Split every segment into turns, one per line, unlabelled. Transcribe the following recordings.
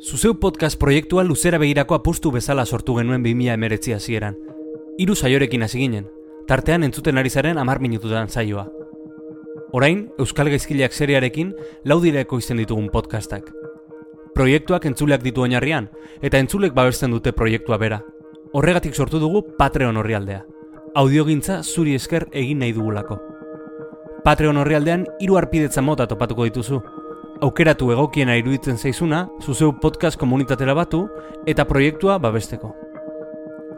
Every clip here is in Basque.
Zuzeu podcast proiektua luzera begirako apustu bezala sortu genuen 2000 emeretzi hasieran. Hiru saiorekin hasi ginen, tartean entzuten ari zaren amar minututan saioa. Orain, Euskal Gaizkileak seriarekin laudireko izten ditugun podcastak. Proiektuak entzuleak ditu oinarrian, eta entzulek babesten dute proiektua bera. Horregatik sortu dugu Patreon horrialdea. Audiogintza zuri esker egin nahi dugulako. Patreon horrialdean hiru arpidetza mota topatuko dituzu, aukeratu egokiena iruditzen zaizuna, zuzeu podcast komunitatera batu eta proiektua babesteko.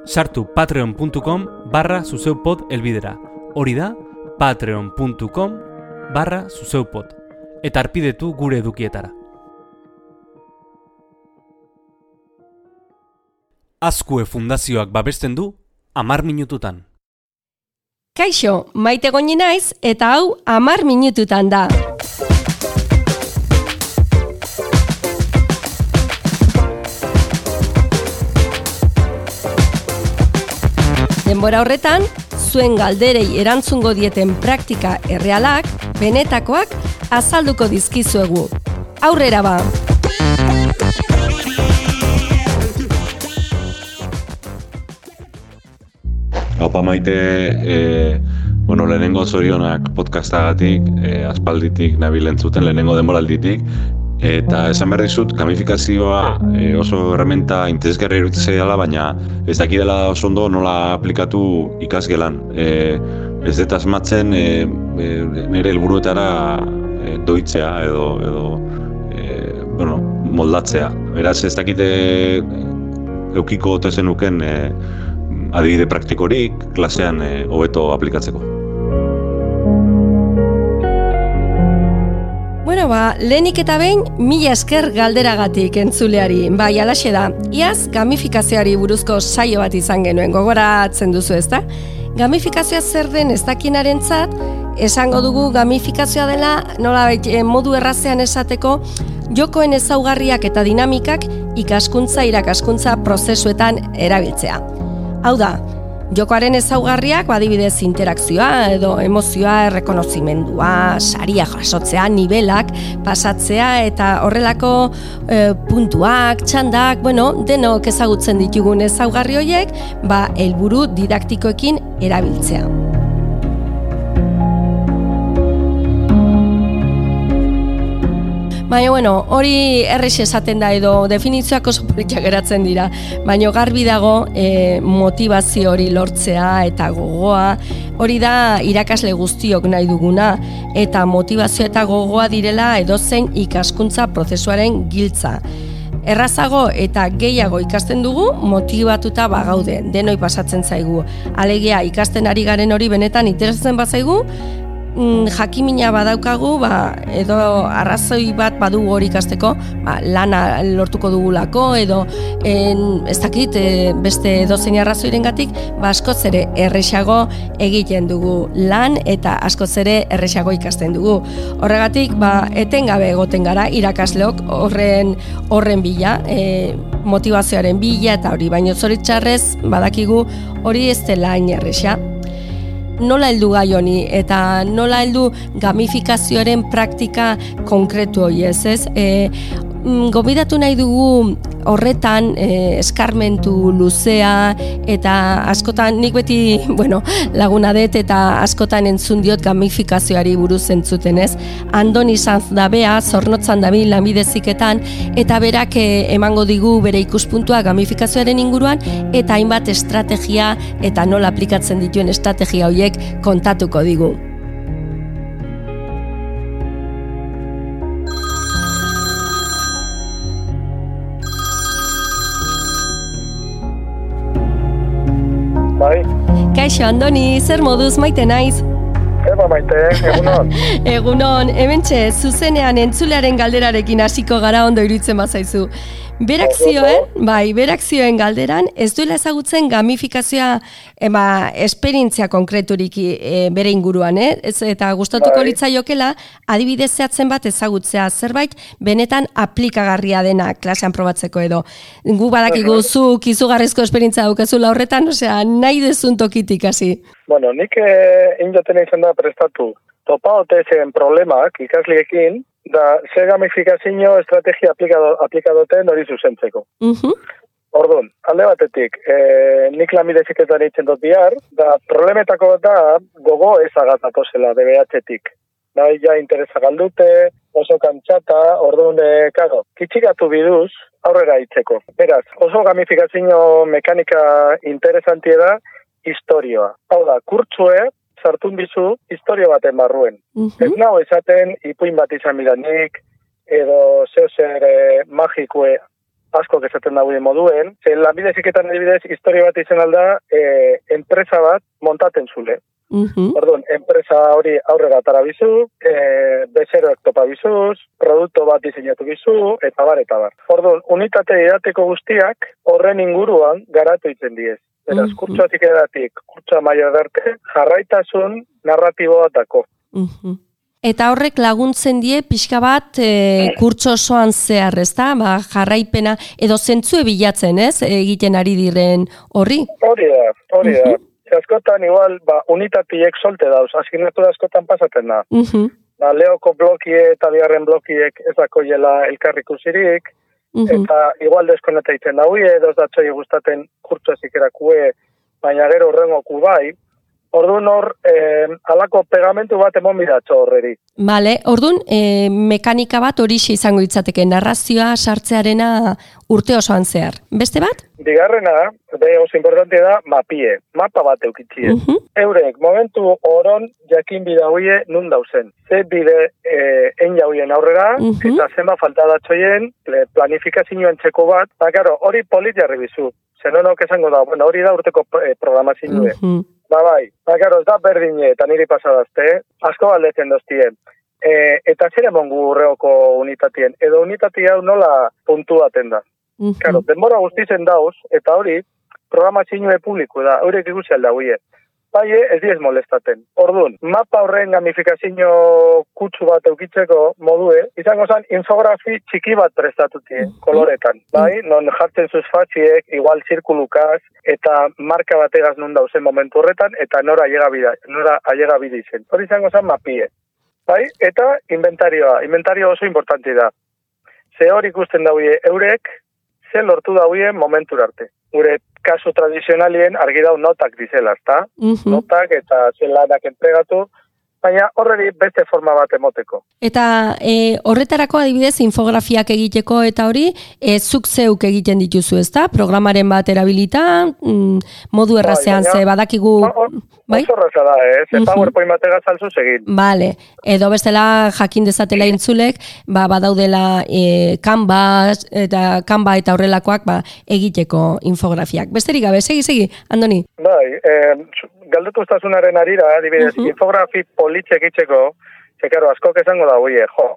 Sartu patreon.com barra zuzeupod elbidera. Hori da, patreon.com barra zuzeupod. Eta arpidetu gure edukietara. Azkue fundazioak babesten du, amar minututan.
Kaixo, maite goni naiz eta hau amar minututan da. Denbora horretan, zuen galderei erantzungo dieten praktika errealak, benetakoak, azalduko dizkizuegu. Aurrera ba!
Opa maite, e, bueno, lehenengo zorionak podcastagatik, e, aspalditik nabilen zuten, lehenengo denboralditik, Eta esan behar dizut, gamifikazioa e, oso herramienta interesgarri iruditzen dela, baina ez daki dela oso ondo nola aplikatu ikasgelan. E, ez dut asmatzen e, e, nire helburuetara e, doitzea edo, edo e, bueno, moldatzea. Beraz ez dakite eukiko tezen nuken e, adibide praktikorik klasean hobeto aplikatzeko.
Bueno, ba, lehenik eta behin, mila esker galderagatik entzuleari. Bai, alaxe da, iaz gamifikazioari buruzko saio bat izan genuen, gogoratzen duzu ez da? Gamifikazioa zer den ez dakinaren zat, esango dugu gamifikazioa dela, nola eh, modu errazean esateko, jokoen ezaugarriak eta dinamikak ikaskuntza irakaskuntza prozesuetan erabiltzea. Hau da, Jokoaren ezaugarriak, badibidez interakzioa edo emozioa, errekonozimendua, saria jasotzea, nivelak, pasatzea eta horrelako e, puntuak, txandak, bueno, denok ezagutzen ditugun ezaugarri horiek, ba, helburu didaktikoekin erabiltzea. Baina, bueno, hori errex esaten da edo definizioak oso politia geratzen dira. Baina garbi dago e, motivazio hori lortzea eta gogoa, hori da irakasle guztiok nahi duguna eta motivazio eta gogoa direla edozein ikaskuntza prozesuaren giltza. Errazago eta gehiago ikasten dugu motibatuta bagaude, denoi pasatzen zaigu. Alegia ikasten ari garen hori benetan interesatzen bazaigu, jakimina badaukagu, ba, edo arrazoi bat badu hori ikasteko, ba, lana lortuko dugulako, edo en, ez dakit e, beste dozein arrazoiren gatik, ba, askoz ere erresago egiten dugu lan eta askoz ere erresago ikasten dugu. Horregatik, ba, etengabe egoten gara irakasleok horren horren bila, e, motivazioaren bila eta hori, baino zoritxarrez badakigu hori ez dela inerresa nola heldu gai honi eta nola heldu gamifikazioaren praktika konkretu hori ez ez. E, gobidatu nahi dugu horretan e, eskarmentu luzea eta askotan nik beti bueno, laguna dut eta askotan entzun diot gamifikazioari buruz entzuten ez. Andon izan da bea, zornotzan da bi lamideziketan eta berak e, emango digu bere ikuspuntua gamifikazioaren inguruan eta hainbat estrategia eta nola aplikatzen dituen estrategia horiek kontatuko digu.
Bai.
Kaixo, Andoni, zer moduz maite naiz?
Eba maite, egunon.
Egunon, hemen zuzenean entzulearen galderarekin hasiko gara ondo iruditzen bazaizu. Berak zioen, bai, berak zioen galderan, ez duela ezagutzen gamifikazioa ema, esperientzia konkreturik e, bere inguruan, eh? Ez, eta gustatuko bai. litzaiokela, adibidez zehatzen bat ezagutzea zerbait, benetan aplikagarria dena klasean probatzeko edo. Gu badakigu zuk izugarrizko esperientzia daukezula horretan, osea, nahi dezun tokitik hasi.
Bueno, nik eh, indoten izan da prestatu topaote zen problemak ikasliekin, da ze gamifikazio estrategia aplikado, aplikadoten hori zuzentzeko.
Mhm.
Orduan, alde batetik, e, nik lamideziketan eitzen dut bihar, da problemetako bat da gogo ez agatatozela DBH-tik. Da, ja interesa galdute, oso kantxata, orduan, e, karo, kitxikatu biduz, aurrera itzeko. Beraz, oso gamifikazio mekanika interesantia da, historioa. Hau da, kurtsue, sartun bizu, historio baten barruen. Ez
Mhm.
nago esaten, ipuin bat izan bidanik, edo zeo zer e, magikue asko esaten dagoen moduen, ze lanbide ziketan adibidez, historia bat izan alda, e, enpresa bat montaten zule.
Mhm.
Orduan, enpresa hori aurrera atara bizu, e, bezeroek topa bizuz, produktu bat diseinatu bizu, eta bar, eta bar. Orduan, unitate didateko guztiak horren inguruan garatu itzen diez. Beraz,
Mhm.
kurtsoatik edatik, kurtsoa maila darte, jarraitasun narratiboa dako.
Mhm. Eta horrek laguntzen die pixka bat e, kurtso osoan zehar, ezta? Ba, jarraipena edo zentzue bilatzen, ez? Egiten ari diren horri.
Hori da, hori da. Ze askotan igual, ba, unitatiek solte dauz, asignatura askotan pasaten da.
Mhm.
Ba, leoko blokie eta bigarren blokiek ez dakoiela elkarrikusirik,
Mhm.
eta igual deskoneta iten daue, edo ez datzoi gustaten kurtso ezikerakue, baina gero horrengoku bai. Orduan hor, eh, alako pegamentu bat emon bidatxo horreri.
Bale, orduan, e, mekanika bat horixe izango ditzateke, narrazioa sartzearena urte osoan zehar. Beste bat?
Bigarrena, be oso importante da, mapie, mapa bat eukitzie.
Mhm.
Eurek, momentu oron jakin bida hoie nun dauzen. Ze bide eh, en jauien aurrera,
Mhm.
eta zenba falta datzoien ple- planifikazioen txeko bat, ba, karo, hori polit jarri bizu. Zenonok esango da, bueno, hori da urteko eh, programazioe.
Mhm.
Ba, bai, ba, karo, ez da berdine, eta niri pasadazte, asko galdetzen doztien. E, eta zer emongu urreoko unitatien, edo unitati hau nola puntuaten da.
Mhm.
Claro, denbora guztizen dauz, eta hori, programazioe publiko da, horiek ikusi alda huie. Bai, eh, ez diez molestaten. Orduan, mapa horren gamifikazio kutsu bat eukitzeko modue, izango zen infografi txiki bat prestatutie, koloretan. Bai, non jartzen zuz fatxiek, igual zirkulukaz, eta marka bategaz nun dauzen momentu horretan, eta nora ailega bida, nora ailega bida izen. Hori izango zen mapie. Bai, eta inventarioa. Inventario oso importanti da. Ze hor ikusten daue eurek, ze lortu daue momentur arte. Gure kasu tradizionalien argi dau notak dizela, ezta?
Mhm.
Notak eta ze lanak entregatu, baina horreri beste forma bat emoteko.
Eta e, horretarako adibidez infografiak egiteko eta hori, e, zuk zeuk egiten dituzu, ezta? Programaren bat erabilita, mm, modu errazean
baina-
ze badakigu...
Ba,
Bai?
Oso erraza da, eh? Ze
Mhm.
PowerPoint batega salzuz egin.
Bale, edo bestela jakin dezatela intzulek, ba, badaudela e, Canva eta Canva eta horrelakoak ba, egiteko infografiak. Besterik gabe, segi, segi, Andoni.
Bai, eh, galdetu arira, adibidez,
Mhm.
infografi politxe egitzeko, zekaro, askok esango da, oie, jo,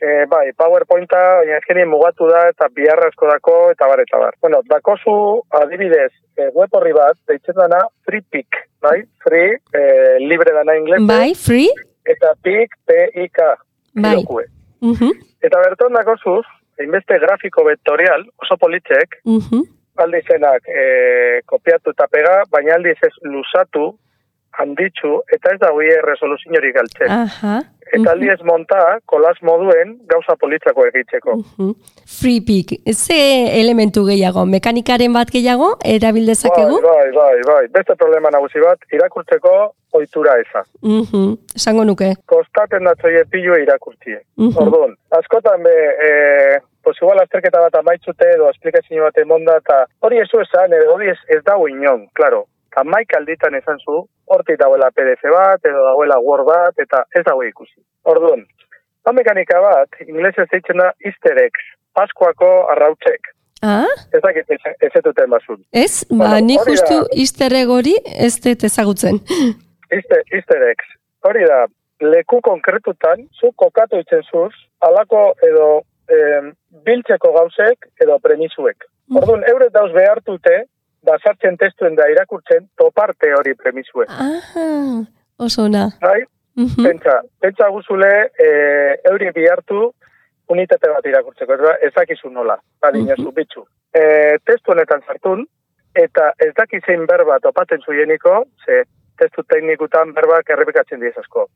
e, bai, PowerPointa, baina ezkenien mugatu da, eta biharra asko dako, eta bar, eta bar. Bueno, dakozu, adibidez, e, web horri bat, deitzen dana, FreePic, bai? Free, e, libre dana inglese,
Bai, free?
eta PIC, P-I-K,
Bai.
kilokue.
Mhm,
Eta berton dakozuz, hainbeste grafiko vektorial, oso politxek,
mhm,
aldizenak e, kopiatu eta pega, baina aldiz ez lusatu, handitzu, eta ez da hoi resoluziorik galtzen.
aha.
Eta aldiz monta, kolas moduen, gauza politzako egitzeko.
Mhm. Free pick. Ze elementu gehiago, mekanikaren bat gehiago, erabil
Bai, bai, bai, bai. Beste problema nagusi bat, irakurtzeko ohitura eza.
Mhm, esango nuke.
Kostaten datzoie pilue irakurtzie.
Mhm.
Orduan, askotan be, e, pues igual azterketa bat amaitzute edo esplikazio bat emonda, eta hori ez esan, hori ez, ez dago inon, klaro. Amaik alditan esan zu, hortik dagoela PDF bat, edo dagoela Word bat, eta ez dago ikusi. Orduan, ba mekanika bat, inglesez deitzen da easter eggs, Paskuako arrautzek.
Ah,
Ez dakit ez- ez etuten bazun.
ez? Ba,
Bueno,
ni justu
da.
easter egg hori ez dut ezagutzen.
Easter, easter eggs. Hori da, leku konkretutan, zu kokatu itzen zuz, alako edo em, biltzeko gauzek edo premisuek. Orduan, eure dauz behartute, da sartzen testuen da irakurtzen, toparte hori premisuek.
Aha, oso ona.
Bai?
Mhm.
Pentsa, pentsa guzule, e, euri bihartu unitate bat irakurtzeko, ez, da, ez dakizu nola, badinazu bitxu. E, testu honetan sartun, eta ez daki zein berba topaten zuieniko, ze testu teknikutan berbak errepikatzen diez asko.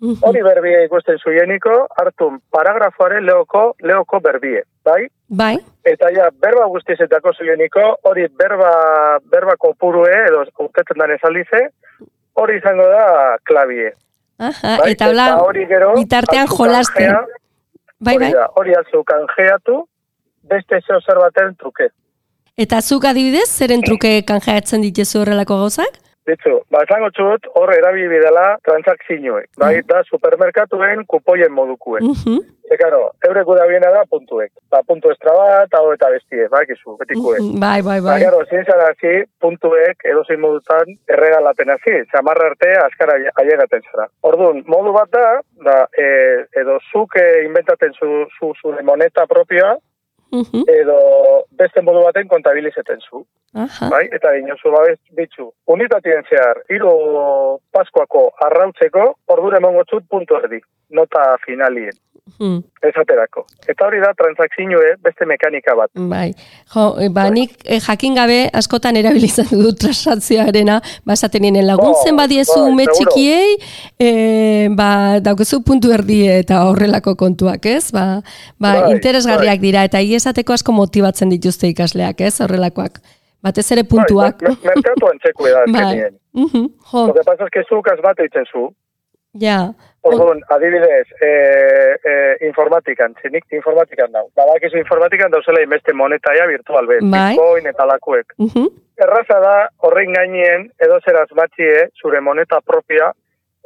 Mhm.
Hori berbie ikusten zuieniko, hartu paragrafoaren leoko, leoko berbie, bai?
Bai,
Eta ja, berba guztizetako zuieniko, hori berba, berba kopurue, edo urtetzen dan esaldize, hori izango da klabie.
aha,
Bai?
eta hola,
hori gero,
bitartean
hartu
jolasten.
kanjea,
bai, bai.
hori altzu kanjeatu, beste zeo zer baten truke.
Eta zuk adibidez, zeren truke kanjaetzen dituzu horrelako gauzak?
Ditzu, ba, esango txut, hor erabili dela transakzioek, bai, da supermerkatuen kupoien modukuen.
Mhm,
Ze, karo, eurek gudabiena da puntuek. Ba, puntu estra bat, hau eta bestie, ba, ekizu, betikuek.
mhm, bai, bai,
Ba,
bai.
gero, zientzara hasi, puntuek edozein modutan erregalaten hasi, zamarra arte askara ailegaten zara. Orduan, modu bat da, da e, edo zuk e, inventaten zu, zu, zure moneta propioa,
Mhm,
edo beste modu baten kontabilizeten zu.
aha,
Bai? Eta dinozu babez bitzu. Unitatien zehar, hiru paskoako arrautzeko, ordure emongo txut puntu erdi. Nota finalien,
mhm,
esaterako. Eta hori da transakzioe beste mekanika bat.
bai. Jo, e, ba, nik eh, jakin gabe askotan erabilizan dut transakzioarena, ba, esaten nien laguntzen
Bai,
badiezu
bai,
ume
seguro.
txikiei, e, ba, daukezu puntu erdi eta horrelako kontuak, ez? Ba, ba
Bai,
interesgarriak dira, eta hi esateko asko motibatzen dituzte ikasleak, ez? Horrelakoak. Batez ere puntuak.
Bai, mer- merkatu antzeko da,
Bai.
azkenien.
Mhm, Jo,
Lo que pasa es que zuk azbat eitzen zu.
Ja.
Orduan, adibidez, e, e, informatikan, zinik informatikan dau. Badakizu informatikan dauzela inbeste monetaia virtual be,
Bai.
bitcoin eta lakuek.
Mhm,
Erraza da, horrein gainien, edo zer azmatxie, zure moneta propia,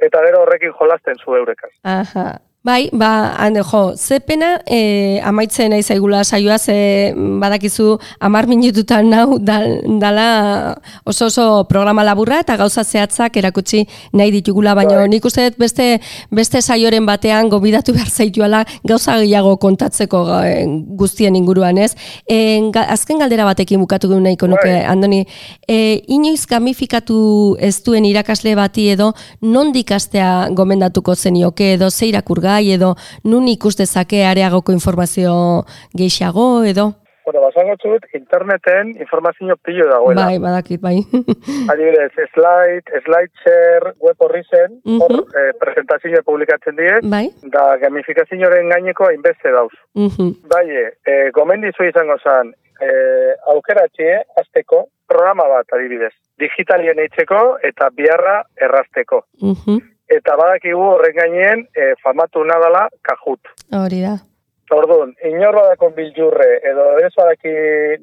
eta gero horrekin jolasten zu eurekaz.
Aha. Bai, ba, hande, jo, ze pena e, amaitzen nahi zaigula saioa, ze badakizu amar minututan nau dal, dala oso oso programa laburra eta gauza zehatzak erakutsi nahi ditugula, baina
Bai.
nik uste beste, beste saioren batean gobidatu behar zaituala gauza gehiago kontatzeko eh, guztien inguruan, ez? E, azken galdera batekin bukatu nahiko nuke,
Bai.
Andoni, e, inoiz gamifikatu ez duen irakasle bati edo nondik astea gomendatuko zenioke edo ze irakurgai edo nun ikus dezake areagoko informazio gehiago edo?
Bueno, basango txut, interneten informazio pilo dagoela.
Bai, badakit, bai.
Adibidez, slide, slideshare, web horri zen, hor
Mhm.
eh, presentazioa publikatzen die,
bai?
da gamifikazioaren gaineko hainbeste dauz.
Mhm.
Bai, e, gomendizu izango zen, e, aukeratxie, azteko, programa bat adibidez. Digitalien eitzeko eta biharra errazteko.
Mhm.
Eta badakigu horren gaineen e, famatu nadala kajut.
Hori da.
Orduan, inor badako biljurre, edo ez badaki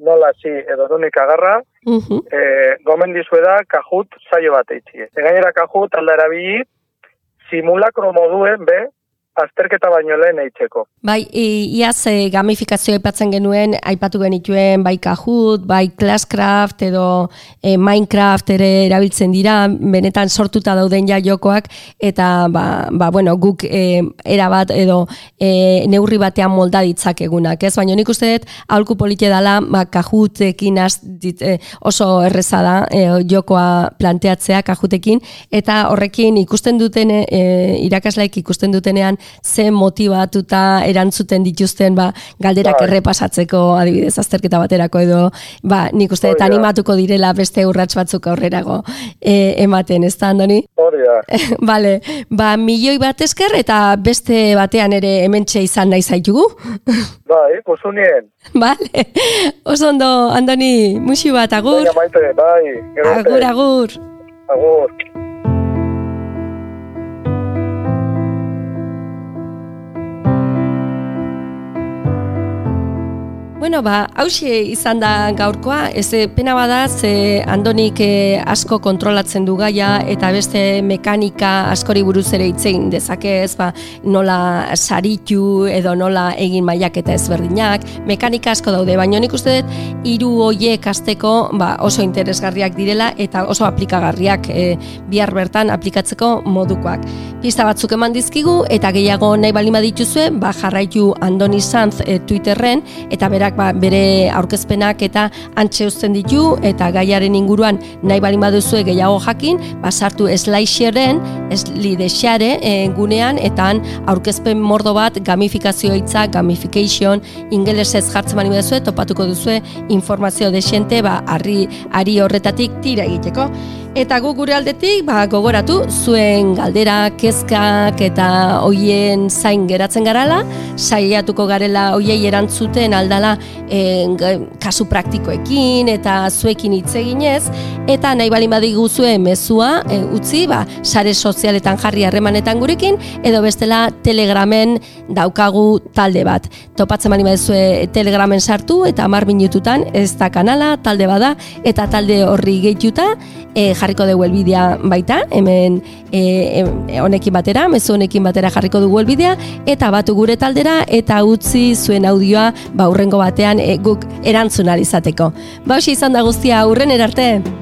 nola hasi edo nunik agarra,
Mhm.
e, gomendizu da kajut saio bat eitzie. Gainera kajut alda erabili, simulakro moduen be, azterketa baino lehen eitzeko.
Bai, iaz e, gamifikazioa aipatzen genuen, aipatu genituen bai Kahoot, bai Classcraft edo e, Minecraft ere erabiltzen dira, benetan sortuta dauden ja jokoak, eta ba, ba, bueno, guk e, erabat edo e, neurri batean molda ditzakegunak, ez? Baina nik uste dut, aholku polite dela, ba, Kahootekin az, dit, e, oso erreza da e, jokoa planteatzea Kahootekin, eta horrekin ikusten duten, e, irakasleik ikusten dutenean, ze motivatuta erantzuten dituzten ba, galderak
Bai.
errepasatzeko adibidez azterketa baterako edo ba, nik uste
da.
animatuko direla beste urrats batzuk aurrerago e, ematen, ez da, Andoni?
Hori da.
Bale, ba, milioi bat esker eta beste batean ere hementxe izan nahi zaitugu.
Bai, kusunien.
Bale, oso ondo, Andoni, musi bat, agur,
Baina maite, bai. gero
agur, agur.
Agur.
Bueno, ba, hauxe izan da gaurkoa, ez eh, pena bada, ze Andonik eh, asko kontrolatzen du gaia eta beste mekanika askori buruz ere itzein dezake, ez ba, nola saritu edo nola egin mailaketa ezberdinak, mekanika asko daude, baina nik uste dut hiru hoiek hasteko ba, oso interesgarriak direla eta oso aplikagarriak eh, bihar bertan aplikatzeko modukoak. Pista batzuk eman dizkigu eta gehiago nahi balima dituzue, ba, jarraitu Andoni Sanz eh, Twitterren eta berak ba, bere aurkezpenak eta antxe uzten ditu eta gaiaren inguruan nahi balin baduzue gehiago jakin, ba, sartu slidesharen, slideshare e, gunean eta han aurkezpen mordo bat gamifikazio hitza, gamification, ingelesez jartzen bali baduzue, topatuko duzue informazio desente, ba, harri, ari horretatik tira egiteko. Eta gu gure aldetik, ba, gogoratu, zuen galdera, kezkak eta hoien zain geratzen garala, saiatuko garela hoiei erantzuten aldala e, kasu praktikoekin eta zuekin hitz eginez, eta nahi balin badigu zuen mezua, e, utzi, ba, sare sozialetan jarri harremanetan gurekin, edo bestela telegramen daukagu talde bat. Topatzen balin badizue telegramen sartu, eta mar minututan ez da kanala, talde bada, eta talde horri gehituta, e, jarriko dugu elbidea baita, hemen e, honekin batera, mezu honekin batera jarriko dugu elbidea, eta batu gure taldera, eta utzi zuen audioa ba, urrengo batean e, guk erantzun izateko. Ba, izan da guztia, urren erarte!